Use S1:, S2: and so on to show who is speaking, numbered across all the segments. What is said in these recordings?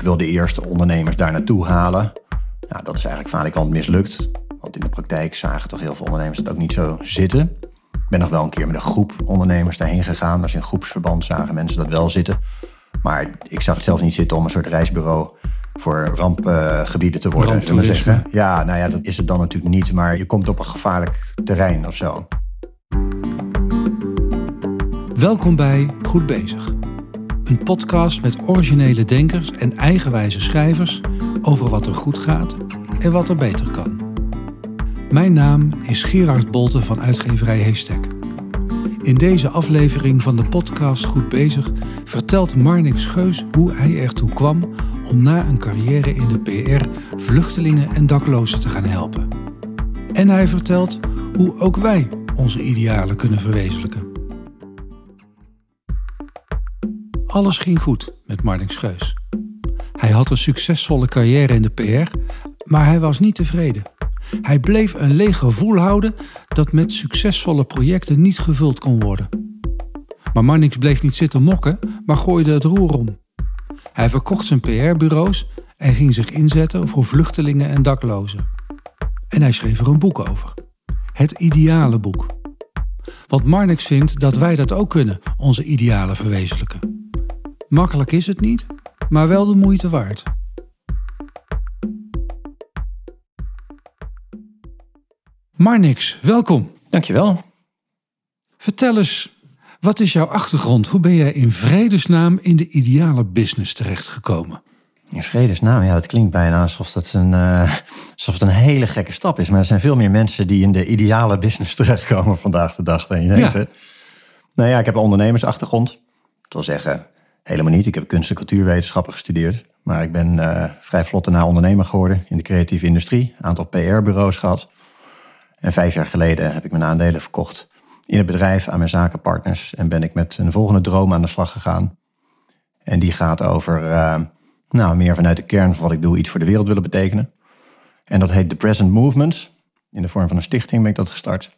S1: Ik wil de eerste ondernemers daar naartoe halen. Nou, dat is eigenlijk vaak mislukt. Want in de praktijk zagen toch heel veel ondernemers dat ook niet zo zitten. Ik ben nog wel een keer met een groep ondernemers daarheen gegaan. Dus in groepsverband zagen mensen dat wel zitten. Maar ik zag het zelf niet zitten om een soort reisbureau voor rampgebieden te worden. zullen we zeggen. Ja, nou ja, dat is het dan natuurlijk niet. Maar je komt op een gevaarlijk terrein of zo.
S2: Welkom bij Goed Bezig. Een podcast met originele denkers en eigenwijze schrijvers over wat er goed gaat en wat er beter kan. Mijn naam is Gerard Bolte van uitgeverij Heestek. In deze aflevering van de podcast Goed Bezig vertelt Marnix Geus hoe hij ertoe kwam om na een carrière in de PR vluchtelingen en daklozen te gaan helpen. En hij vertelt hoe ook wij onze idealen kunnen verwezenlijken. Alles ging goed met Marnix Geus. Hij had een succesvolle carrière in de PR, maar hij was niet tevreden. Hij bleef een leeg gevoel houden dat met succesvolle projecten niet gevuld kon worden. Maar Marnix bleef niet zitten mokken, maar gooide het roer om. Hij verkocht zijn PR-bureaus en ging zich inzetten voor vluchtelingen en daklozen. En hij schreef er een boek over. Het ideale boek. Want Marnix vindt dat wij dat ook kunnen, onze idealen verwezenlijken. Makkelijk is het niet, maar wel de moeite waard. Marnix, welkom.
S1: Dankjewel.
S2: Vertel eens, wat is jouw achtergrond? Hoe ben jij in vredesnaam in de ideale business terechtgekomen?
S1: In vredesnaam, ja, dat klinkt bijna alsof, dat een, uh, alsof het een hele gekke stap is. Maar er zijn veel meer mensen die in de ideale business terechtkomen vandaag de dag dan je denkt. Ja. Nou ja, ik heb een ondernemersachtergrond. Dat wil zeggen, Helemaal niet. Ik heb kunst- en cultuurwetenschappen gestudeerd. Maar ik ben uh, vrij vlot daarna ondernemer geworden in de creatieve industrie. Een aantal PR-bureaus gehad. En vijf jaar geleden heb ik mijn aandelen verkocht in het bedrijf aan mijn zakenpartners. En ben ik met een volgende droom aan de slag gegaan. En die gaat over, uh, nou, meer vanuit de kern van wat ik doe, iets voor de wereld willen betekenen. En dat heet The Present Movement. In de vorm van een stichting ben ik dat gestart.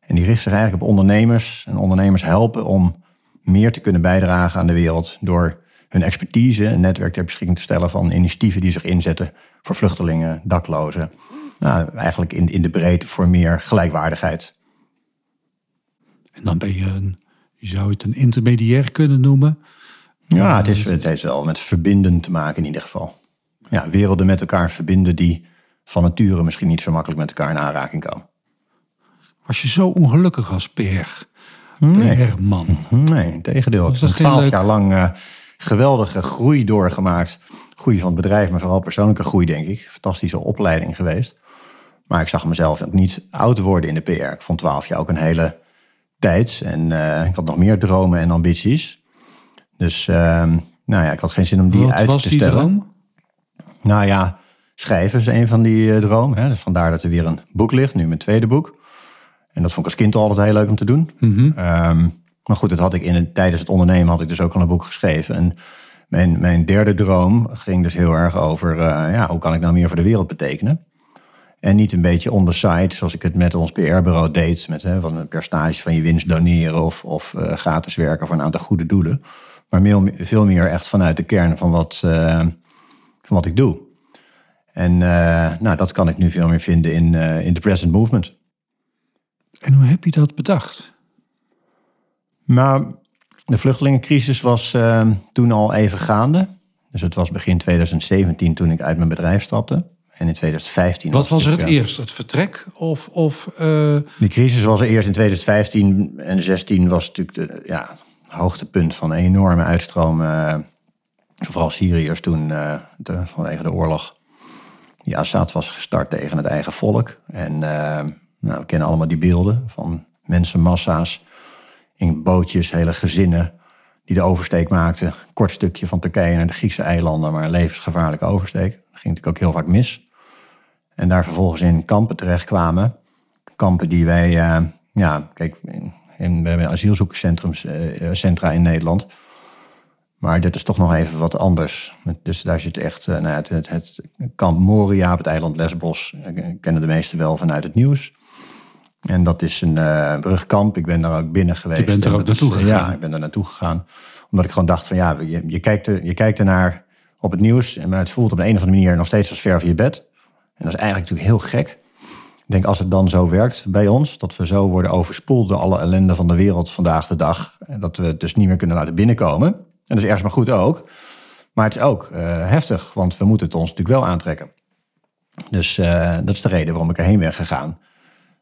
S1: En die richt zich eigenlijk op ondernemers en ondernemers helpen om meer te kunnen bijdragen aan de wereld door hun expertise en netwerk ter beschikking te stellen van initiatieven die zich inzetten voor vluchtelingen, daklozen. Nou, eigenlijk in, in de breedte voor meer gelijkwaardigheid.
S2: En dan ben je een, je zou het een intermediair kunnen noemen.
S1: Ja, het, is, het heeft wel met verbinden te maken in ieder geval. Ja, werelden met elkaar verbinden die van nature misschien niet zo makkelijk met elkaar in aanraking komen.
S2: Was je zo ongelukkig als Peer?
S1: Nee.
S2: Herman.
S1: Nee, in tegendeel. Ik heb twaalf jaar lang uh, geweldige groei doorgemaakt. Groei van het bedrijf, maar vooral persoonlijke groei, denk ik. Fantastische opleiding geweest. Maar ik zag mezelf ook niet oud worden in de PR. Ik vond twaalf jaar ook een hele tijd. En uh, ik had nog meer dromen en ambities. Dus uh, nou ja, ik had geen zin om die
S2: Wat
S1: uit
S2: was
S1: te
S2: die
S1: stellen.
S2: droom?
S1: Nou ja, schrijven is een van die uh, dromen. Hè. Dus vandaar dat er weer een boek ligt, nu mijn tweede boek. En dat vond ik als kind altijd heel leuk om te doen.
S2: Mhm.
S1: Um, maar goed, dat had ik in het, tijdens het ondernemen had ik dus ook al een boek geschreven. En mijn, mijn derde droom ging dus heel erg over, uh, ja, hoe kan ik nou meer voor de wereld betekenen? En niet een beetje on the side, zoals ik het met ons PR-bureau deed. Met hè, van een percentage van je winst doneren of, of uh, gratis werken voor een aantal goede doelen. Maar veel, veel meer echt vanuit de kern van wat, uh, van wat ik doe. En nou, dat kan ik nu veel meer vinden in, in the present movement.
S2: En hoe heb je dat bedacht?
S1: Nou, de vluchtelingencrisis was uh, toen al even gaande. Dus het was begin 2017 toen ik uit mijn bedrijf stapte. En in 2015.
S2: Wat was er het eerst? Het vertrek? Of, of, uh...
S1: Die crisis was er eerst in 2015 en 2016 was natuurlijk de, ja, het hoogtepunt van een enorme uitstroom. Uh, vooral Syriërs toen de, vanwege de oorlog. Die Assad was gestart tegen het eigen volk. En nou, we kennen allemaal die beelden van mensenmassa's in bootjes, hele gezinnen die de oversteek maakten. Kort stukje van Turkije naar de Griekse eilanden, maar een levensgevaarlijke oversteek. Dat ging natuurlijk ook heel vaak mis. En daar vervolgens in kampen terechtkwamen. Kampen die wij, uh, ja, kijk, in, we hebben asielzoekerscentra uh, in Nederland. Maar dit is toch nog even wat anders. Dus daar zit echt nou ja, het, het, het, kamp Moria op het eiland Lesbos. kennen de meesten wel vanuit het nieuws. En dat is een uh, brugkamp. Ik ben daar ook binnen geweest.
S2: Je bent er ook naartoe gegaan?
S1: Ja, ik ben er naartoe gegaan. Omdat ik gewoon dacht van ja, je, je, kijkt, er, je kijkt ernaar op het nieuws. Maar het voelt op een, een of andere manier nog steeds als ver van je bed. En dat is eigenlijk natuurlijk heel gek. Ik denk als het dan zo werkt bij ons, dat we zo worden overspoeld door alle ellende van de wereld vandaag de dag. Dat we het dus niet meer kunnen laten binnenkomen. En dat is ergens maar goed ook. Maar het is ook uh, heftig, want we moeten het ons natuurlijk wel aantrekken. Dus uh, dat is de reden waarom ik erheen ben gegaan.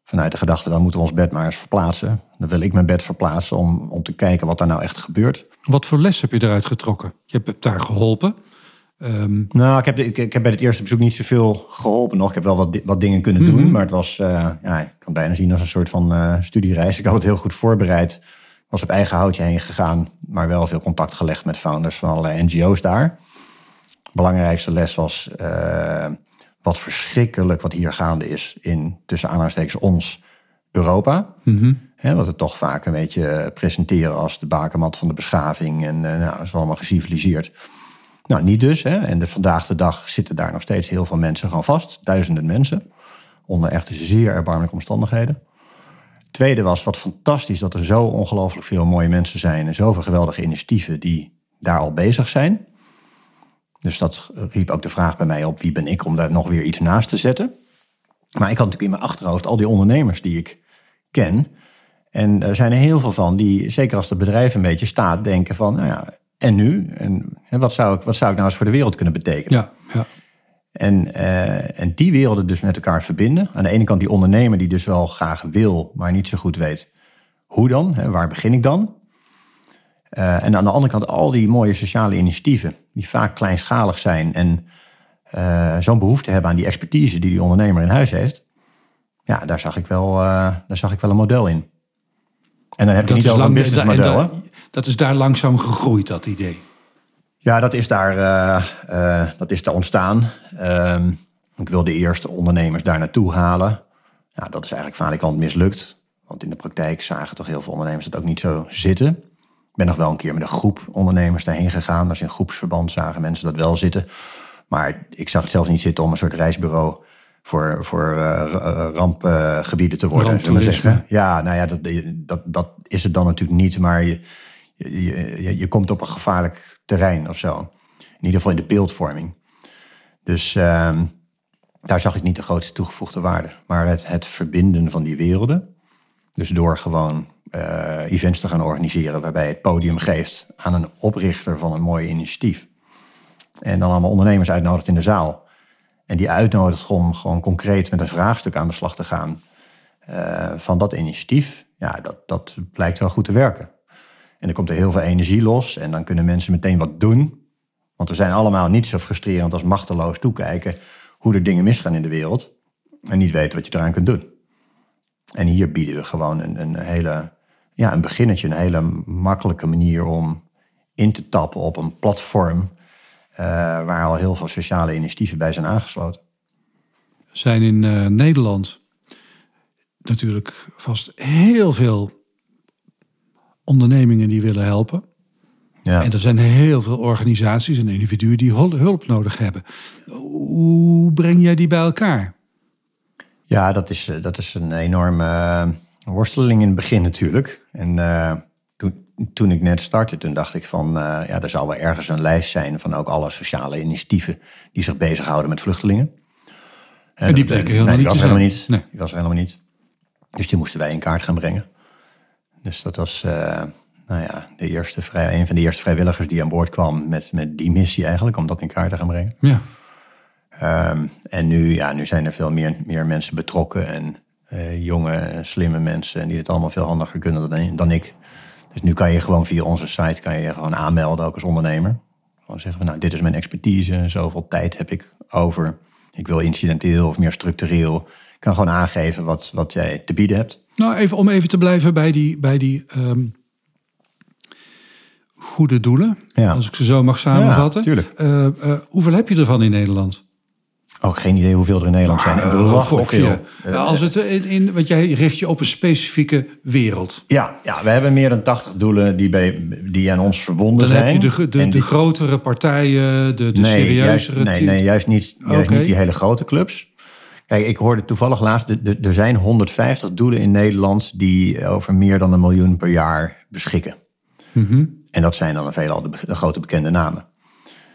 S1: Vanuit de gedachte, dan moeten we ons bed maar eens verplaatsen. Dan wil ik mijn bed verplaatsen om, om te kijken wat daar nou echt gebeurt.
S2: Wat voor les heb je eruit getrokken? Je hebt daar geholpen.
S1: Um... Nou, ik heb, ik, ik, heb bij het eerste bezoek niet zoveel geholpen nog. Ik heb wel wat, wat dingen kunnen doen, mm-hmm. maar het was, uh, ja, ik kan bijna zien als een soort van uh, studiereis. Ik had het heel goed voorbereid. Was op eigen houtje heen gegaan, maar wel veel contact gelegd met founders van allerlei NGO's daar. De belangrijkste les was uh, wat verschrikkelijk wat hier gaande is in tussen aanhalingstekens ons Europa. He, wat het toch vaak een beetje presenteren als de bakermat van de beschaving en nou, dat is allemaal geciviliseerd. Nou, niet dus. Hè. En de, vandaag de dag zitten daar nog steeds heel veel mensen gewoon vast. Duizenden mensen. Onder echt zeer erbarmelijke omstandigheden. Tweede was wat fantastisch dat er zo ongelooflijk veel mooie mensen zijn. En zoveel geweldige initiatieven die daar al bezig zijn. Dus dat riep ook de vraag bij mij op: wie ben ik om daar nog weer iets naast te zetten? Maar ik had natuurlijk in mijn achterhoofd al die ondernemers die ik ken. En er zijn er heel veel van die, zeker als het bedrijf een beetje staat, denken van, nou ja, en nu? En, en, wat, zou ik, wat zou ik nou eens voor de wereld kunnen betekenen?
S2: Ja, ja.
S1: En, uh, en die werelden dus met elkaar verbinden. Aan de ene kant die ondernemer die dus wel graag wil, maar niet zo goed weet hoe dan, hè, waar begin ik dan? Uh, en aan de andere kant al die mooie sociale initiatieven, die vaak kleinschalig zijn en uh, zo'n behoefte hebben aan die expertise die die ondernemer in huis heeft. Ja, daar zag ik wel, daar zag ik wel een model in. En dan heb je niet over een businessmodel.
S2: Dat is daar langzaam gegroeid, dat idee.
S1: Ja, dat is daar, dat is daar ontstaan. Uh, ik wil de eerste ondernemers daar naartoe halen. Ja, dat is eigenlijk vaak al mislukt. Want in de praktijk zagen toch heel veel ondernemers dat ook niet zo zitten. Ik ben nog wel een keer met een groep ondernemers daarheen gegaan. Dus in groepsverband zagen mensen dat wel zitten. Maar ik zag het zelf niet zitten om een soort reisbureau voor, voor uh, rampgebieden te worden. Zeggen. Ja, nou ja, dat, dat, dat is het dan natuurlijk niet. Maar je, je, je, komt op een gevaarlijk terrein of zo. In ieder geval in de beeldvorming. Dus uh, daar zag ik niet de grootste toegevoegde waarde. Maar het, het verbinden van die werelden. Dus door gewoon uh, events te gaan organiseren waarbij het podium geeft aan een oprichter van een mooi initiatief. En dan allemaal ondernemers uitnodigt in de zaal. En die uitnodigt om gewoon concreet met een vraagstuk aan de slag te gaan uh, van dat initiatief. Ja, dat, dat blijkt wel goed te werken. En dan komt er heel veel energie los en dan kunnen mensen meteen wat doen. Want we zijn allemaal niet zo frustrerend als machteloos toekijken hoe er dingen misgaan in de wereld en niet weten wat je eraan kunt doen. En hier bieden we gewoon een, een hele, ja, een beginnetje, een hele makkelijke manier om in te tappen op een platform uh, waar al heel veel sociale initiatieven bij zijn aangesloten.
S2: Zijn in uh, Nederland natuurlijk vast heel veel ondernemingen die willen helpen. Ja. En er zijn heel veel organisaties en individuen die hulp nodig hebben. Hoe breng jij die bij elkaar?
S1: Ja, dat is, eh, dat is een enorme uh, worsteling in het begin natuurlijk. En uh, toen, toen ik net startte, toen dacht ik van... Uh, ja, er zal wel ergens een lijst zijn van ook alle sociale initiatieven... die zich bezighouden met vluchtelingen.
S2: En, die bleken helemaal, nee, niet,
S1: was helemaal niet. Nee. Die was helemaal niet. Dus die moesten wij in kaart gaan brengen. Dus dat was uh, nou ja, de eerste vrij, een van de eerste vrijwilligers die aan boord kwam met, met die missie eigenlijk, om dat in kaart te gaan brengen.
S2: Ja.
S1: Um, en nu, ja, nu zijn er veel meer, meer mensen betrokken en uh, jonge, slimme mensen die het allemaal veel handiger kunnen dan, dan ik. Dus nu kan je gewoon via onze site kan je gewoon aanmelden, ook als ondernemer. Gewoon zeggen van nou, dit is mijn expertise, zoveel tijd heb ik over. Ik wil incidenteel of meer structureel. Ik kan gewoon aangeven wat, wat jij te bieden hebt.
S2: Nou, even om even te blijven bij die, bij die um, goede doelen. Ja. Als ik ze zo mag samenvatten.
S1: Ja,
S2: uh, uh, hoeveel heb je ervan in Nederland?
S1: Ook oh, geen idee hoeveel er in Nederland zijn. Uh, veel.
S2: Als het in, in, want jij richt je op een specifieke wereld.
S1: Ja, ja we hebben meer dan 80 doelen die, bij, die aan ons verbonden zijn.
S2: Dan heb je de, de, de grotere partijen, de, de
S1: nee,
S2: serieuzere...
S1: Juist, nee, nee, juist niet, juist okay. niet die hele grote clubs. Kijk, ik hoorde toevallig laatst, er zijn 150 doelen in Nederland die over meer dan een miljoen per jaar beschikken.
S2: Mm -hmm.
S1: En dat zijn dan veelal de, de grote bekende namen.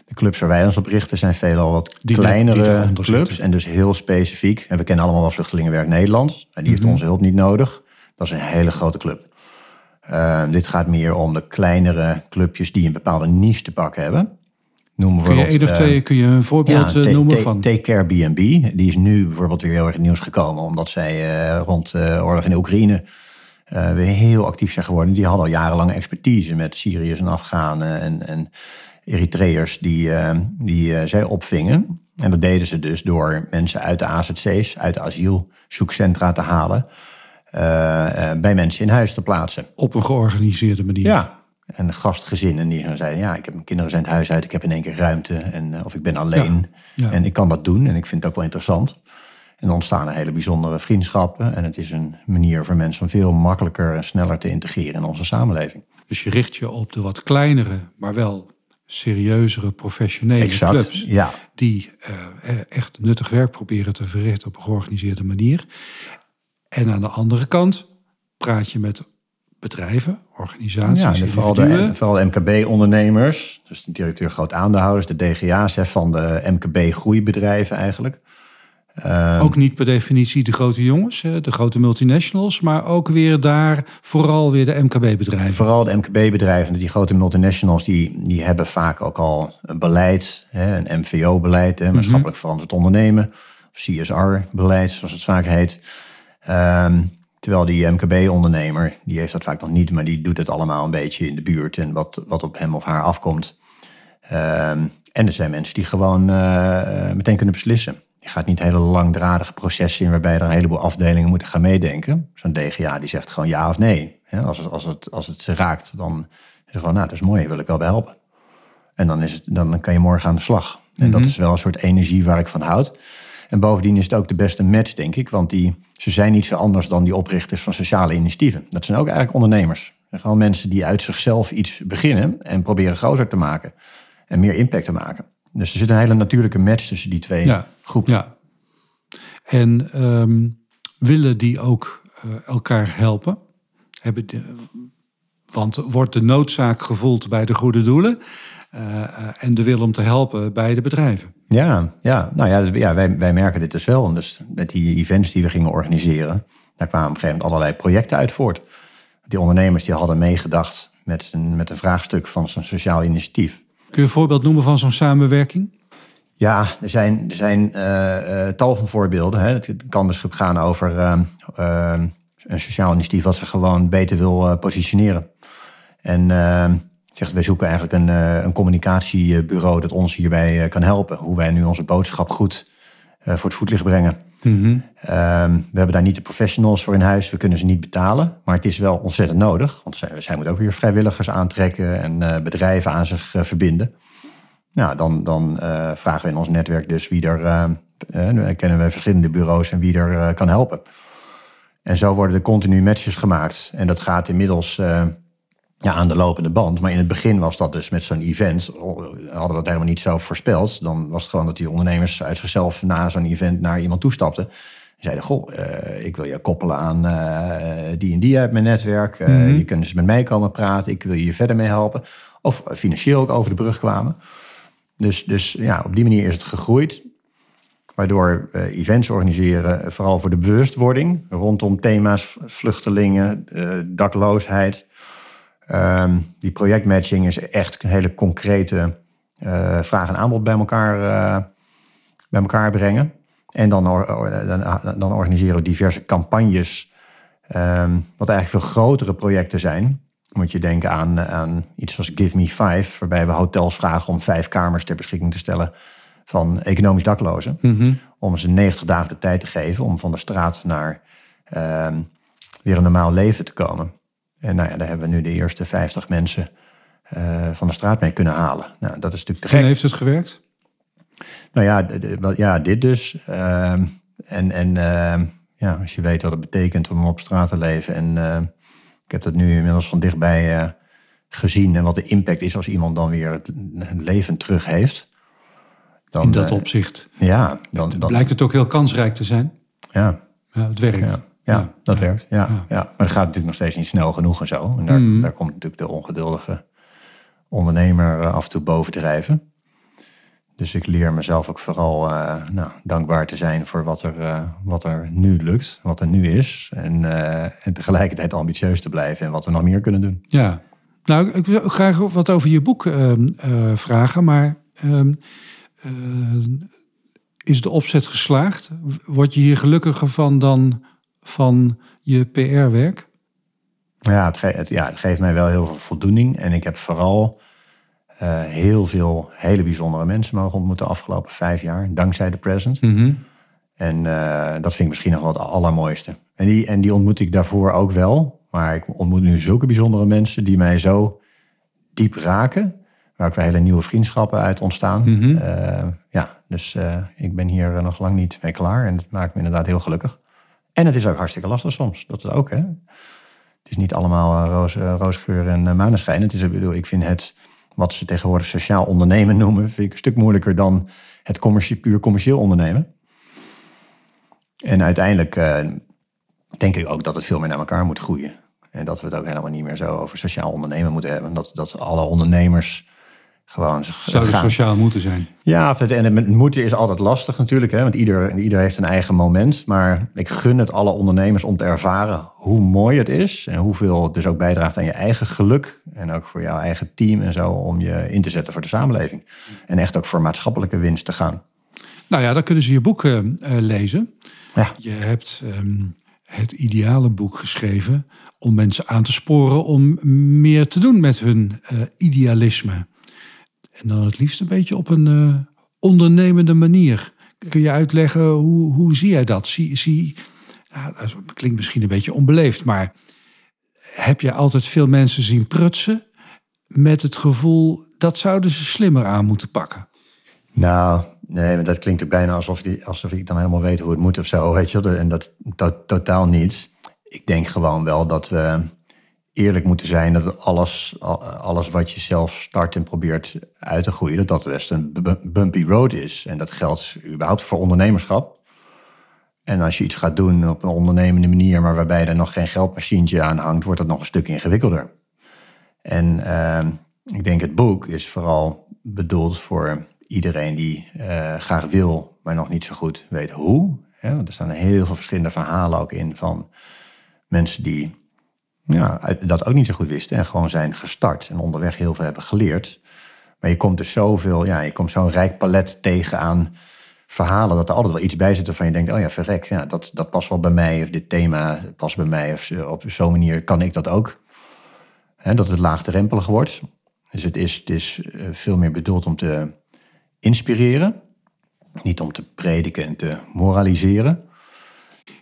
S1: De clubs waar wij ons op richten zijn veelal wat
S2: Die
S1: kleinere
S2: die
S1: clubs. En dus heel specifiek. En we kennen allemaal wel Vluchtelingenwerk Nederland. Maar die heeft onze hulp niet nodig. Dat is een hele grote club. Eh, dit gaat meer om de kleinere clubjes die een bepaalde niche te pakken hebben. Noem
S2: Kun je één of
S1: eh,
S2: twee kun je een voorbeeld
S1: ja,
S2: eh, noemen van?
S1: Take Care B&B. Die is nu bijvoorbeeld weer heel erg nieuws gekomen. Omdat zij eh, rond de oorlog in de Oekraïne eh, weer heel actief zijn geworden. Die hadden al jarenlang expertise met Syriërs en Afghanen en, en Eritreërs die, eh, die eh, zij opvingen. En dat deden ze dus door mensen uit de AZC's, uit de asielzoekcentra te halen. eh, bij mensen in huis te plaatsen.
S2: Op een georganiseerde manier.
S1: Ja. En gastgezinnen die gaan zeiden, ja, ik heb mijn kinderen zijn het huis uit, ik heb in één keer ruimte. En, of ik ben alleen.
S2: Ja, ja.
S1: En ik kan dat doen en ik vind het ook wel interessant. En dan ontstaan er hele bijzondere vriendschappen. En het is een manier voor mensen om veel makkelijker en sneller te integreren in onze samenleving.
S2: Dus je richt je op de wat kleinere, maar wel serieuzere, professionele
S1: Exact,
S2: clubs.
S1: ja.
S2: Die eh, echt nuttig werk proberen te verrichten op een georganiseerde manier. En aan de andere kant praat je met bedrijven, organisaties,
S1: Ja, en vooral de, vooral de MKB-ondernemers, dus de directeur groot aandeelhouders, de DGA's hè, van de MKB-groeibedrijven eigenlijk.
S2: Ook niet per definitie de grote jongens, de grote multinationals, maar ook weer daar vooral weer de MKB-bedrijven.
S1: Vooral de MKB-bedrijven, die grote multinationals, die, die hebben vaak ook al een beleid, een MVO-beleid, hè, maatschappelijk verantwoord ondernemen, CSR-beleid, zoals het vaak heet. Ehm, terwijl die MKB-ondernemer, die heeft dat vaak nog niet, maar die doet het allemaal een beetje in de buurt en wat, wat op hem of haar afkomt. Ehm, en er zijn mensen die gewoon eh, meteen kunnen beslissen. Je gaat niet hele langdradige processen in waarbij er een heleboel afdelingen moeten gaan meedenken. Zo'n DGA die zegt gewoon ja of nee. Als, het, als, het, als het ze raakt, dan is het gewoon, nou dat is mooi, wil ik wel bij helpen. En dan, is het, dan kan je morgen aan de slag. En dat is wel een soort energie waar ik van houd. En bovendien is het ook de beste match, denk ik. Want die, ze zijn niet zo anders dan die oprichters van sociale initiatieven. Dat zijn ook eigenlijk ondernemers. Zijn gewoon mensen die uit zichzelf iets beginnen en proberen groter te maken. En meer impact te maken. Dus er zit een hele natuurlijke match tussen die twee
S2: Ja,
S1: groepen.
S2: Ja. En ehm, willen die ook eh, elkaar helpen? Hebben de, want wordt de noodzaak gevoeld bij de goede doelen eh, eh, en de wil om te helpen bij de bedrijven?
S1: Ja, ja. nou ja, ja wij, wij merken dit dus wel. En dus met die events die we gingen organiseren, daar kwamen op een gegeven moment allerlei projecten uit voort. Die ondernemers die hadden meegedacht met een, met een vraagstuk van zo'n sociaal initiatief.
S2: Kun je een voorbeeld noemen van zo'n samenwerking?
S1: Ja, er zijn, er zijn eh, eh, tal van voorbeelden. Hè. Het kan dus ook gaan over eh, een sociaal initiatief wat zich gewoon beter wil positioneren. En zegt, wij zoeken eigenlijk een, een communicatiebureau dat ons hierbij kan helpen. Hoe wij nu onze boodschap goed voor het voetlicht brengen. Ehm, we hebben daar niet de professionals voor in huis. We kunnen ze niet betalen. Maar het is wel ontzettend nodig. Want zij, zij moeten ook weer vrijwilligers aantrekken en eh, bedrijven aan zich eh, verbinden. Nou, dan, dan eh, vragen we in ons netwerk dus wie er... eh eh, kennen we verschillende bureaus en wie er kan helpen. En zo worden er continu matches gemaakt. En dat gaat inmiddels ja, aan de lopende band. Maar in het begin was dat dus met zo'n event. Hadden we dat helemaal niet zo voorspeld. Dan was het gewoon dat die ondernemers uit zichzelf na zo'n event naar iemand toestapten. En zeiden, goh, eh, ik wil je koppelen aan eh, die en die uit mijn netwerk. Eh, Je kunt dus met mij komen praten. Ik wil je hier verder mee helpen. Of financieel ook over de brug kwamen. Dus, dus ja, op die manier is het gegroeid. Waardoor we events organiseren, eh, vooral voor de bewustwording rondom thema's vluchtelingen, eh, dakloosheid. Ehm, die projectmatching is echt een hele concrete eh, vraag en aanbod bij elkaar, eh, bij elkaar brengen. En dan, or- or- dan, dan organiseren we diverse campagnes, ehm, wat eigenlijk veel grotere projecten zijn. Moet je denken aan, aan iets als Give Me Five, waarbij we hotels vragen om vijf kamers ter beschikking te stellen van economisch daklozen. Om ze 90 dagen de tijd te geven om van de straat naar ehm, weer een normaal leven te komen. En nou ja, daar hebben we nu de eerste 50 mensen eh, van de straat mee kunnen halen. Nou, dat is natuurlijk te
S2: En
S1: gek.
S2: heeft het gewerkt?
S1: Nou ja, ja dit dus. Ehm, en en ehm, ja, als je weet wat het betekent om op straat te leven. En eh, ik heb dat nu inmiddels van dichtbij eh, gezien. En wat de impact is als iemand dan weer het, leven terug heeft. Dan,
S2: In dat
S1: eh,
S2: opzicht
S1: Ja, dan, dan,
S2: blijkt het ook heel kansrijk te zijn.
S1: ja,
S2: Ja, het werkt.
S1: ja, ja, dat werkt. Ja, ja. Maar dat gaat natuurlijk nog steeds niet snel genoeg en zo. En daar, daar komt natuurlijk de ongeduldige ondernemer eh, af en toe bovendrijven. Dus ik leer mezelf ook vooral uh, nou, dankbaar te zijn voor wat er, uh, wat er nu lukt, wat er nu is. En, uh, en tegelijkertijd ambitieus te blijven en wat we nog meer kunnen doen.
S2: Ja, nou, ik wil graag wat over je boek ehm, vragen, maar ehm, is de opzet geslaagd? Word je hier gelukkiger van dan van je PR-werk?
S1: Ja het, het, ja, het geeft mij wel heel veel voldoening. En ik heb vooral uh, heel veel hele bijzondere mensen mogen ontmoeten de afgelopen vijf jaar, dankzij de present.
S2: Mm
S1: En uh, dat vind ik misschien nog wel het allermooiste. En die, en die ontmoet ik daarvoor ook wel. Maar ik ontmoet nu zulke bijzondere mensen die mij zo diep raken. Waar ook weer hele nieuwe vriendschappen uit ontstaan.
S2: Mm -hmm.
S1: uh, ja, dus ik ben hier nog lang niet mee klaar. En dat maakt me inderdaad heel gelukkig. En het is ook hartstikke lastig soms. Dat ook, hè. Het is niet allemaal roos, roosgeur en maneschijn. Het is, ik bedoel, ik vind het wat ze tegenwoordig sociaal ondernemen noemen, vind ik een stuk moeilijker dan het commercie, puur commercieel ondernemen. En uiteindelijk denk ik ook dat het veel meer naar elkaar moet groeien. En dat we het ook helemaal niet meer zo over sociaal ondernemen moeten hebben. Dat, dat alle ondernemers gewoon
S2: Zou het sociaal moeten zijn?
S1: Ja, en het moeten is altijd lastig natuurlijk. Hè, want ieder, ieder heeft een eigen moment. Maar ik gun het alle ondernemers om te ervaren hoe mooi het is. En hoeveel het dus ook bijdraagt aan je eigen geluk. En ook voor jouw eigen team en zo. Om je in te zetten voor de samenleving. En echt ook voor maatschappelijke winst te gaan.
S2: Nou ja, dan kunnen ze je boek uh, lezen.
S1: Ja.
S2: Je hebt um, het ideale boek geschreven om mensen aan te sporen om meer te doen met hun uh, idealisme. En dan het liefst een beetje op een uh, ondernemende manier. Kun je uitleggen hoe, hoe zie jij dat? Zie, zie, dat klinkt misschien een beetje onbeleefd, maar heb je altijd veel mensen zien prutsen met het gevoel dat zouden ze slimmer aan moeten pakken?
S1: Nou, nee, maar dat klinkt ook bijna alsof, die, alsof ik dan helemaal weet hoe het moet of zo, weet je. En dat to, totaal niet. Ik denk gewoon wel dat we eerlijk moeten zijn dat alles, alles wat je zelf start en probeert uit te groeien, dat dat best een bumpy road is. En dat geldt überhaupt voor ondernemerschap. En als je iets gaat doen op een ondernemende manier, maar waarbij er nog geen geldmachientje aan hangt, wordt dat nog een stuk ingewikkelder. En uh, ik denk het boek is vooral bedoeld voor iedereen die uh, graag wil, maar nog niet zo goed weet hoe. Want er staan heel veel verschillende verhalen ook in van mensen die ja, dat ook niet zo goed wisten en gewoon zijn gestart en onderweg heel veel hebben geleerd. Maar je komt dus zoveel, ja, je komt zo'n rijk palet tegen aan verhalen dat er altijd wel iets bij zit waarvan je denkt, oh ja, verrek, ja, dat, dat past wel bij mij of dit thema past bij mij of op zo'n manier kan ik dat ook. He, dat het laagdrempelig wordt. Dus het is, het is veel meer bedoeld om te inspireren, niet om te prediken en te moraliseren.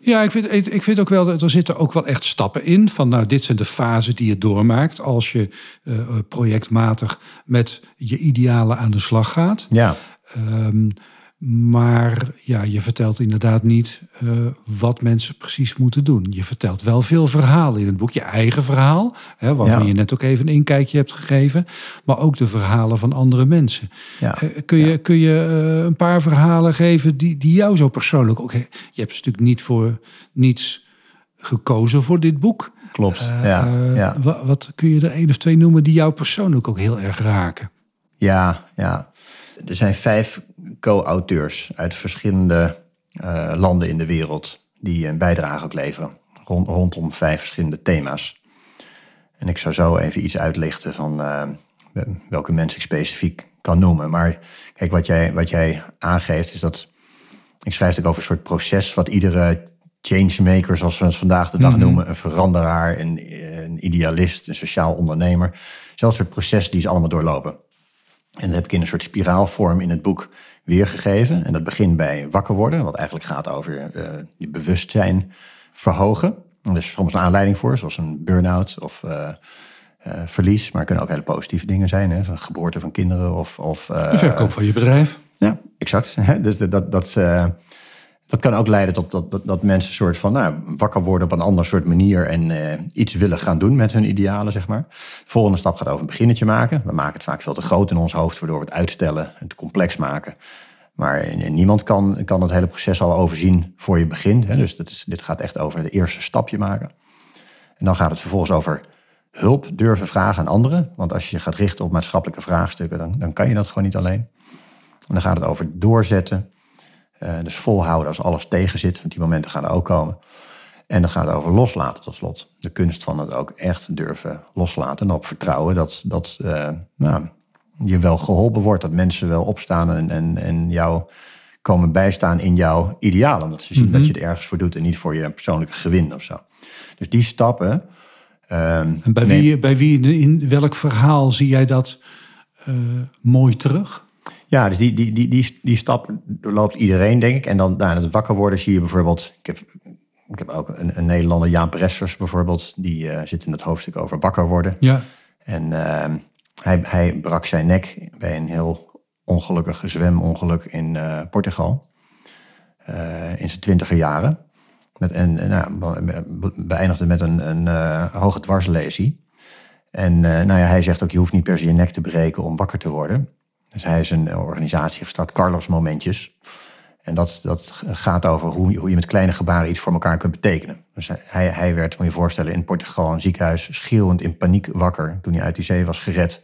S2: Ja, ik vind, ik vind ook wel dat er zitten ook wel echt stappen in. Van nou, dit zijn de fasen die je doormaakt als je uh, projectmatig met je idealen aan de slag gaat.
S1: Ja.
S2: Um, maar ja, je vertelt inderdaad niet uh, wat mensen precies moeten doen. Je vertelt wel veel verhalen in het boek. Je eigen verhaal, hè, waarvan ja. je net ook even een inkijkje hebt gegeven. Maar ook de verhalen van andere mensen.
S1: Ja.
S2: Uh, kun je, ja. kun je uh, een paar verhalen geven die, die jou zo persoonlijk ook... Je hebt natuurlijk niet voor niets gekozen voor dit boek.
S1: Klopt, ja. ja.
S2: Wat, wat kun je er één of twee noemen die jou persoonlijk ook heel erg raken?
S1: Ja, ja. Er zijn vijf co-auteurs uit verschillende uh, landen in de wereld die een bijdrage ook leveren rond, rondom vijf verschillende thema's. En ik zou zo even iets uitlichten van uh, welke mensen ik specifiek kan noemen. Maar kijk, wat jij, wat jij aangeeft is dat ik schrijf ook over een soort proces wat iedere changemaker, zoals we het vandaag de dag mm -hmm. noemen, een veranderaar, een, een idealist, een sociaal ondernemer, zelfs soort proces die ze allemaal doorlopen. En dat heb ik in een soort spiraalvorm in het boek weergegeven. En dat begint bij wakker worden, wat eigenlijk gaat over uh, je bewustzijn verhogen. En er is soms een aanleiding voor, zoals een burn-out of uh, uh, verlies. Maar het kunnen ook hele positieve dingen zijn. Hè? Zo'n geboorte van kinderen of... of
S2: de verkoop van je bedrijf.
S1: Ja, exact. dus dat, dat, dat kan ook leiden tot dat, dat, dat mensen soort van nou, wakker worden op een ander soort manier en uh, iets willen gaan doen met hun idealen, zeg maar. De volgende stap gaat over een beginnetje maken. We maken het vaak veel te groot in ons hoofd, waardoor we het uitstellen en te complex maken. Maar niemand kan, kan het hele proces al overzien voor je begint. Hè. Dus dat is, dit gaat echt over het eerste stapje maken. En dan gaat het vervolgens over hulp durven vragen aan anderen. Want als je je gaat richten op maatschappelijke vraagstukken, dan, dan kan je dat gewoon niet alleen. En dan gaat het over doorzetten. Uh, dus volhouden als alles tegenzit, want die momenten gaan er ook komen. En dan gaat het over loslaten tot slot. De kunst van het ook echt durven loslaten en op vertrouwen dat, dat uh, nou, je wel geholpen wordt. Dat mensen wel opstaan en, en, en jou komen bijstaan in jouw idealen. Omdat ze zien dat mhm. je het ergens voor doet en niet voor je persoonlijke gewin of zo. Dus die stappen.
S2: Um, en bij, wie, bij wie, in welk verhaal zie jij dat uh, mooi terug?
S1: Ja, dus die, die, die, die, die stap doorloopt iedereen, denk ik. En dan na het wakker worden zie je bijvoorbeeld... Ik heb, ik heb ook een, een Nederlander, Jaan Pressers bijvoorbeeld... die uh, zit in het hoofdstuk over wakker worden.
S2: Ja.
S1: En uh, hij, hij brak zijn nek bij een heel ongelukkig zwemongeluk in uh, Portugal. in zijn twintiger jaren. Met, en, nou, beëindigde met een, een hoge dwarslesie. En nou ja, hij zegt ook, je hoeft niet per se je nek te breken om wakker te worden. Dus hij is een organisatie gestart, Carlos Momentjes. En dat, dat gaat over hoe, hoe je met kleine gebaren iets voor elkaar kunt betekenen. Dus hij, hij werd, moet je voorstellen, in Portugal een ziekenhuis schreeuwend in paniek wakker toen hij uit die zee was gered.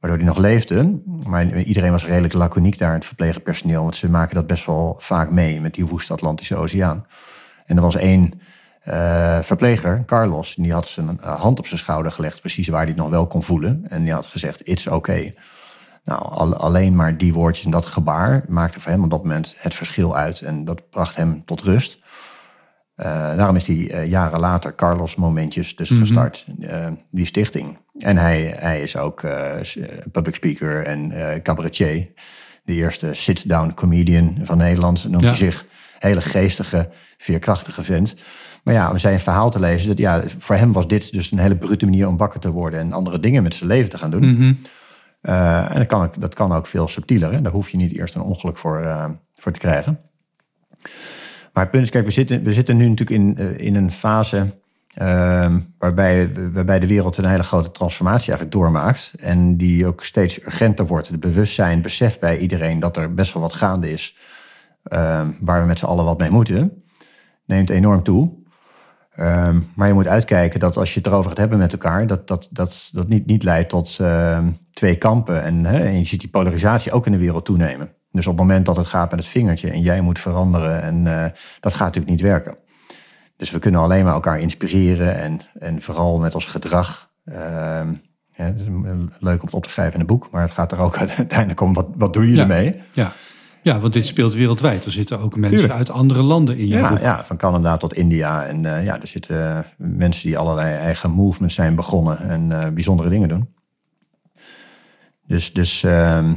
S1: Waardoor hij nog leefde. Maar iedereen was redelijk laconiek daar, het verpleegpersoneel. Want ze maken dat best wel vaak mee met die woeste Atlantische Oceaan. En er was één uh, verpleger, Carlos, die had zijn hand op zijn schouder gelegd, precies waar hij het nog wel kon voelen. En die had gezegd: It's okay. Nou, alleen maar die woordjes en dat gebaar maakte voor hem op dat moment het verschil uit. En dat bracht hem tot rust. Uh, daarom is hij uh, jaren later Carlos Momentjes dus mhm. gestart, uh, die stichting. En hij, hij is ook public speaker en cabaretier. De eerste sit-down comedian van Nederland. Noemt hij zich. Hele geestige, veerkrachtige vent. Maar ja, om zijn verhaal te lezen, dat, ja, voor hem was dit dus een hele brute manier om wakker te worden en andere dingen met zijn leven te gaan doen.
S2: Mm
S1: uh, en dat kan, ook, dat kan ook veel subtieler. Hè? Daar hoef je niet eerst een ongeluk voor, uh, voor te krijgen. Maar het punt is, kijk, we zitten, we zitten nu natuurlijk in, uh, in een fase uh, waarbij, waarbij de wereld een hele grote transformatie eigenlijk doormaakt. En die ook steeds urgenter wordt. Het bewustzijn, besef bij iedereen dat er best wel wat gaande is. Ehm, waar we met z'n allen wat mee moeten. Neemt enorm toe. Ehm, maar je moet uitkijken dat als je het erover gaat hebben met elkaar, dat dat, dat, dat niet, niet leidt tot uh, twee kampen. En, hè, en je ziet die polarisatie ook in de wereld toenemen. Dus op het moment dat het gaat met het vingertje en jij moet veranderen, en uh, dat gaat natuurlijk niet werken. Dus we kunnen alleen maar elkaar inspireren en, en vooral met ons gedrag. Uh, het is leuk om het op te schrijven in een boek, maar het gaat er ook uiteindelijk om wat, wat doe je
S2: ja,
S1: ermee?
S2: Ja. Ja, want dit speelt wereldwijd. Er zitten ook mensen uit andere landen in je
S1: ja,
S2: boek.
S1: Ja, van Canada tot India. En uh, ja, er zitten mensen die allerlei eigen movements zijn begonnen en uh, bijzondere dingen doen. Dus, dus uh,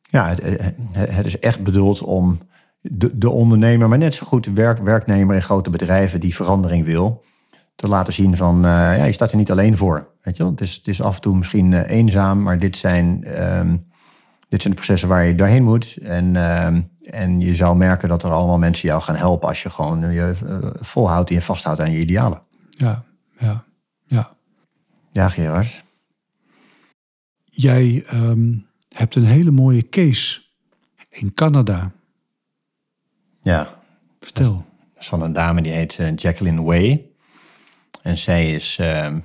S1: ja, het, het, is echt bedoeld om de, de ondernemer, maar net zo goed werk, werknemer in grote bedrijven die verandering wil, te laten zien van, ja, je staat er niet alleen voor. Weet je wel? Het, is, het is af en toe misschien eenzaam, maar dit zijn ehm, dit zijn de processen waar je doorheen moet. En, uh, en je zal merken dat er allemaal mensen jou gaan helpen als je gewoon je uh, volhoudt en je vasthoudt aan je idealen.
S2: Ja, ja, ja.
S1: Ja, Gerard.
S2: Jij um, hebt een hele mooie case in Canada.
S1: Ja.
S2: Vertel.
S1: Dat is van een dame die heet uh, Jacqueline Way. En zij is. Uh,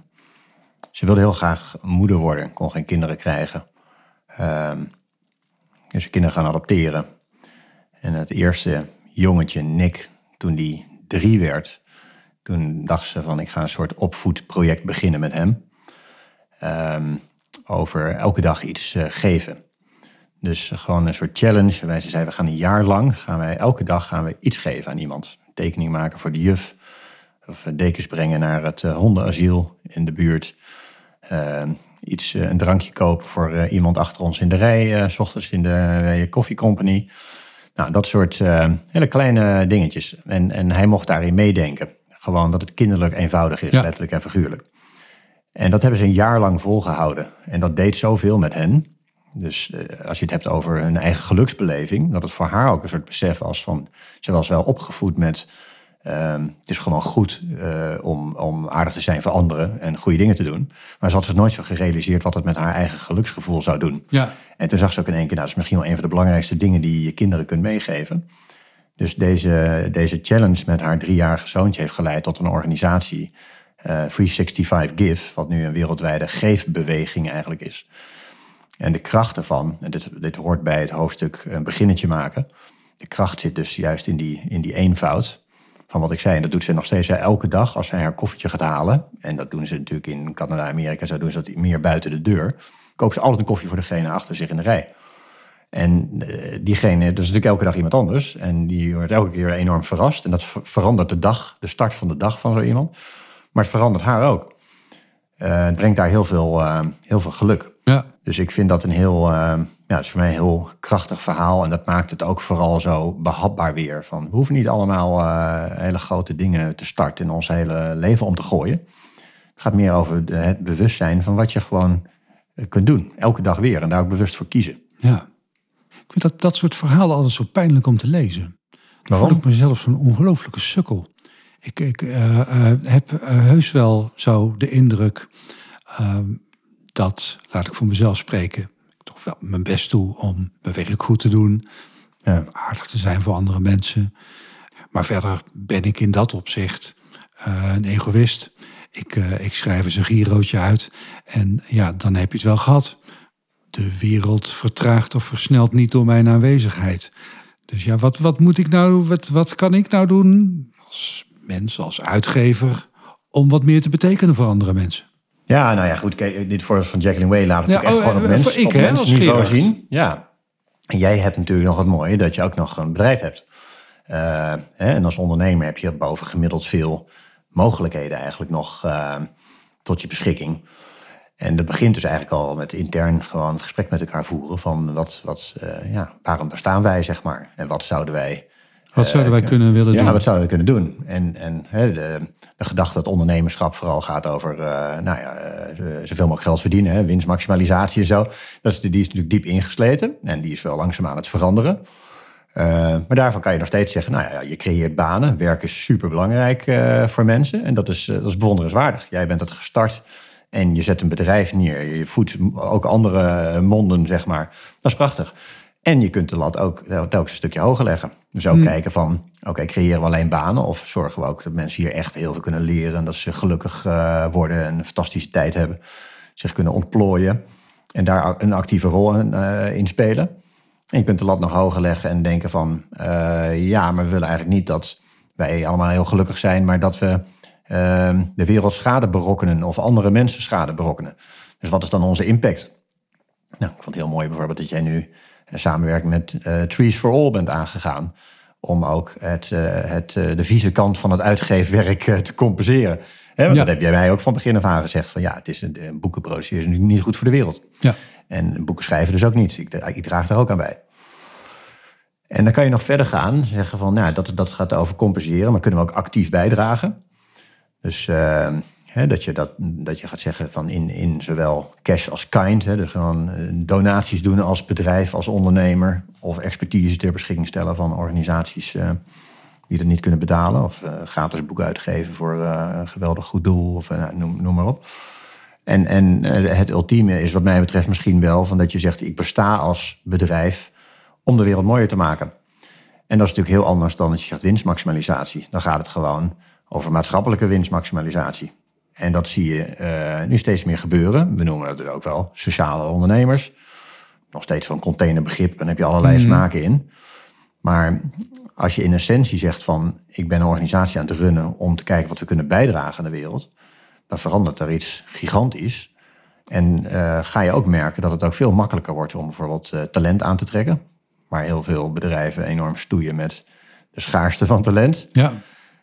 S1: ze wilde heel graag moeder worden, kon geen kinderen krijgen. Um, dus kinderen gaan adopteren. En het eerste jongetje, Nick, toen die drie werd, toen dacht ze van ik ga een soort opvoedproject beginnen met hem. Um, over elke dag iets uh, geven. Dus gewoon een soort challenge. Wij ze zei, we gaan een jaar lang, gaan wij, elke dag gaan we iets geven aan iemand. Tekening maken voor de juf. Of dekens brengen naar het uh, hondenasiel in de buurt. Uh, iets, uh, een drankje kopen voor uh, iemand achter ons in de rij, s ochtends in de Coffee Company. Nou, dat soort hele kleine dingetjes. En, en hij mocht daarin meedenken. Gewoon dat het kinderlijk eenvoudig is, letterlijk en figuurlijk. En dat hebben ze een jaar lang volgehouden. En dat deed zoveel met hen. Dus als je het hebt over hun eigen geluksbeleving, dat het voor haar ook een soort besef was van, ze was wel opgevoed met Um, het is gewoon goed uh, om, om aardig te zijn voor anderen en goede dingen te doen. Maar ze had zich nooit zo gerealiseerd wat het met haar eigen geluksgevoel zou doen.
S2: Ja.
S1: En toen zag ze ook in één keer, nou, dat is misschien wel een van de belangrijkste dingen die je kinderen kunt meegeven. Dus deze, deze challenge met haar driejarige zoontje heeft geleid tot een organisatie, uh, 365 Give, wat nu een wereldwijde geefbeweging eigenlijk is. En de kracht ervan, en dit, dit hoort bij het hoofdstuk een beginnetje maken. De kracht zit dus juist in die, in die eenvoud van wat ik zei. En dat doet ze nog steeds elke dag als zij haar koffietje gaat halen. En dat doen ze natuurlijk in Canada, Amerika, zo doen ze dat meer buiten de deur. Kopen ze altijd een koffie voor degene achter zich in de rij. En uh, diegene, dat is natuurlijk elke dag iemand anders. En die wordt elke keer enorm verrast. En dat verandert de dag, de start van de dag van zo iemand. Maar het verandert haar ook. Uh, het brengt daar heel veel, uh, heel veel geluk.
S2: Ja.
S1: Dus ik vind dat een heel, ja, het is voor mij een heel krachtig verhaal. En dat maakt het ook vooral zo behapbaar weer. Van, we hoeven niet allemaal hele grote dingen te starten in ons hele leven om te gooien. Het gaat meer over het bewustzijn van wat je gewoon kunt doen. Elke dag weer. En daar ook bewust voor kiezen.
S2: Ja. Ik vind dat, dat soort verhalen altijd zo pijnlijk om te lezen. Dan
S1: Waarom?
S2: voel ik mezelf zo'n ongelofelijke sukkel. Ik, ik uh, uh, heb uh, heus wel zo de indruk ehm, dat, laat ik voor mezelf spreken, ik toch wel mijn best doe om mijn werk goed te doen.
S1: Ja.
S2: Aardig te zijn voor andere mensen. Maar verder ben ik in dat opzicht een egoïst. Ik, ik schrijf eens een girootje uit en ja, dan heb je het wel gehad de wereld vertraagt of versnelt niet door mijn aanwezigheid. Dus ja, wat, wat moet ik nou, wat, wat kan ik nou doen als mens, als uitgever, om wat meer te betekenen voor andere mensen?
S1: Ja, nou ja, goed. Kijk, dit voorbeeld van Jacqueline Way laat het
S2: Ja,
S1: echt
S2: oh,
S1: gewoon op
S2: eh,
S1: mens,
S2: voor ik,
S1: op
S2: als
S1: mensniveau zien. Ja. En jij hebt natuurlijk nog het mooie dat je ook nog een bedrijf hebt. Eh, hè, en als ondernemer heb je boven gemiddeld veel mogelijkheden eigenlijk nog eh, tot je beschikking. En dat begint dus eigenlijk al met intern gewoon het gesprek met elkaar voeren van wat, wat, uh, ja, waarom bestaan wij, zeg maar. En wat zouden wij...
S2: Wat zouden wij kunnen willen
S1: ja,
S2: doen?
S1: wat zouden we kunnen doen? En, en hè, de, de gedachte dat ondernemerschap vooral gaat over uh, nou ja, uh, zoveel mogelijk geld verdienen, hè, winstmaximalisatie en zo. Dat is, die is natuurlijk diep ingesleten en die is wel langzaam aan het veranderen. Uh, maar daarvan kan je nog steeds zeggen, nou ja, je creëert banen. Werk is superbelangrijk uh, voor mensen en dat is, uh, dat is bewonderenswaardig. Jij bent het gestart en je zet een bedrijf neer. Je voedt ook andere monden, zeg maar. Dat is prachtig. En je kunt de lat ook telkens een stukje hoger leggen. Dus ook hmm. kijken van, oké, okay, creëren we alleen banen... of zorgen we ook dat mensen hier echt heel veel kunnen leren... en dat ze gelukkig uh, worden en een fantastische tijd hebben... zich kunnen ontplooien en daar een actieve rol in, uh, in spelen. En je kunt de lat nog hoger leggen en denken van... Uh, ja, maar we willen eigenlijk niet dat wij allemaal heel gelukkig zijn... maar dat we uh, de wereld schade berokkenen of andere mensen schade berokkenen. Dus wat is dan onze impact? Nou, ik vond het heel mooi bijvoorbeeld dat jij nu samenwerking met uh, Trees for All bent aangegaan. Om ook het, uh, het, uh, de vieze kant van het uitgeefwerk te compenseren. Hè, want ja. dat heb jij mij ook van begin af aan gezegd. Van ja, het is een, een is niet goed voor de wereld.
S2: Ja.
S1: En boeken schrijven dus ook niet. Ik, ik draag daar ook aan bij. En dan kan je nog verder gaan. Zeggen van, nou, dat, dat gaat over compenseren. Maar kunnen we ook actief bijdragen. Dus dat, je dat, dat je gaat zeggen van in, in zowel cash als kind. Hè, dus gewoon donaties doen als bedrijf, als ondernemer. Of expertise ter beschikking stellen van organisaties uh, die dat niet kunnen betalen. Of uh, gratis boeken uitgeven voor eh, een geweldig goed doel. Of noem, noem maar op. En, en het ultieme is wat mij betreft misschien wel van dat je zegt ik besta als bedrijf om de wereld mooier te maken. En dat is natuurlijk heel anders dan dat je zegt winstmaximalisatie. Dan gaat het gewoon over maatschappelijke winstmaximalisatie. En dat zie je uh, nu steeds meer gebeuren. We noemen het ook wel sociale ondernemers. Nog steeds van containerbegrip, dan heb je allerlei mm. smaken in. Maar als je in essentie zegt van... ik ben een organisatie aan het runnen om te kijken wat we kunnen bijdragen aan de wereld... dan verandert er iets gigantisch. En uh, ga je ook merken dat het ook veel makkelijker wordt om bijvoorbeeld uh, talent aan te trekken. Waar heel veel bedrijven enorm stoeien met de schaarste van talent.
S2: Ja.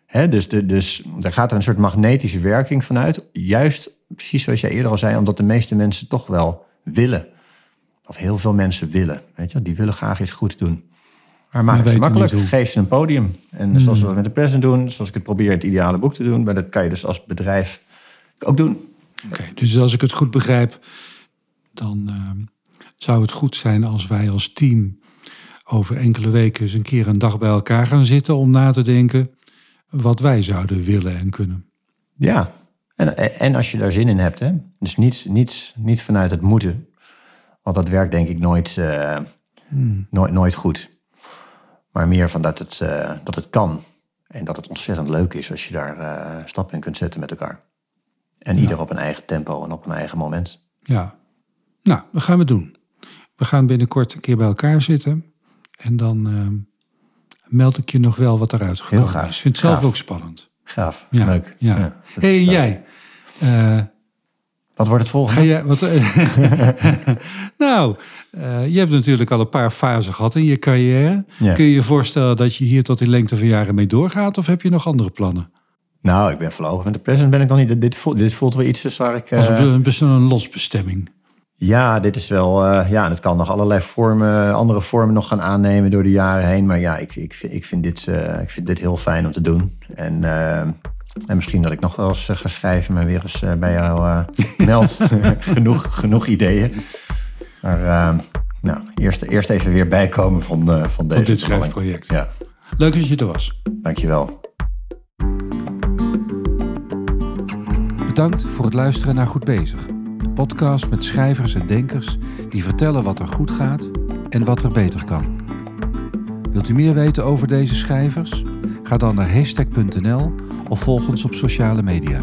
S1: He, dus, de, dus daar gaat er een soort magnetische werking vanuit. Juist, precies zoals jij eerder al zei, omdat de meeste mensen toch wel willen. Of heel veel mensen willen. Weet je, die willen graag iets goed doen. Maar maak het makkelijk. Geef ze een podium. En hmm. zoals we met de present doen, zoals ik het probeer het ideale boek te doen. Maar dat kan je dus als bedrijf ook doen.
S2: Oké, okay, dus als ik het goed begrijp, dan uh, zou het goed zijn als wij als team over enkele weken eens een keer een dag bij elkaar gaan zitten om na te denken wat wij zouden willen en kunnen.
S1: Ja, en, en als je daar zin in hebt. Hè? Dus niet, niet, niet vanuit het moeten. Want dat werkt denk ik nooit, uh, hmm. nooit, nooit goed. Maar meer van dat het, uh, dat het kan. En dat het ontzettend leuk is als je daar uh, stappen in kunt zetten met elkaar. En ja. ieder op een eigen tempo en op een eigen moment.
S2: Ja, nou, dat gaan we doen. We gaan binnenkort een keer bij elkaar zitten. En dan meld ik je nog wel wat eruit gekomen
S1: gaaf.
S2: is. Ik vind het zelf
S1: Gaaf.
S2: ook spannend.
S1: Gaaf,
S2: Ja,
S1: leuk.
S2: Ja. hey, jij? Eh,
S1: Wat wordt het volgende?
S2: Ga jij, wat, nou, eh, je hebt natuurlijk al een paar fasen gehad in je carrière.
S1: Ja.
S2: Kun je je voorstellen dat je hier tot in lengte van jaren mee doorgaat? Of heb je nog andere plannen?
S1: Nou, ik ben voorlopig met de president ben ik nog niet. Dit voelt, dit voelt wel iets dus waar ik...
S2: Als
S1: eh,
S2: een, wel een losbestemming.
S1: Ja, dit is wel. eh, ja, en het kan nog allerlei vormen, andere vormen nog gaan aannemen door de jaren heen. Maar ja, ik, ik, vind, ik, vind, dit, eh, ik vind dit heel fijn om te doen. En, eh, en misschien dat ik nog wel eens ga schrijven, maar weer eens bij jou meld. genoeg, genoeg ideeën. Maar nou, eerst, eerst even weer bijkomen van, eh, van deze.
S2: dit schrijfproject.
S1: Ja,
S2: Leuk dat je er was.
S1: dankjewel.
S3: Bedankt voor het luisteren naar Goed Bezig. Podcast met schrijvers en denkers die vertellen wat er goed gaat en wat er beter kan. Wilt u meer weten over deze schrijvers? Ga dan naar hashtag.nl of volg ons op sociale media.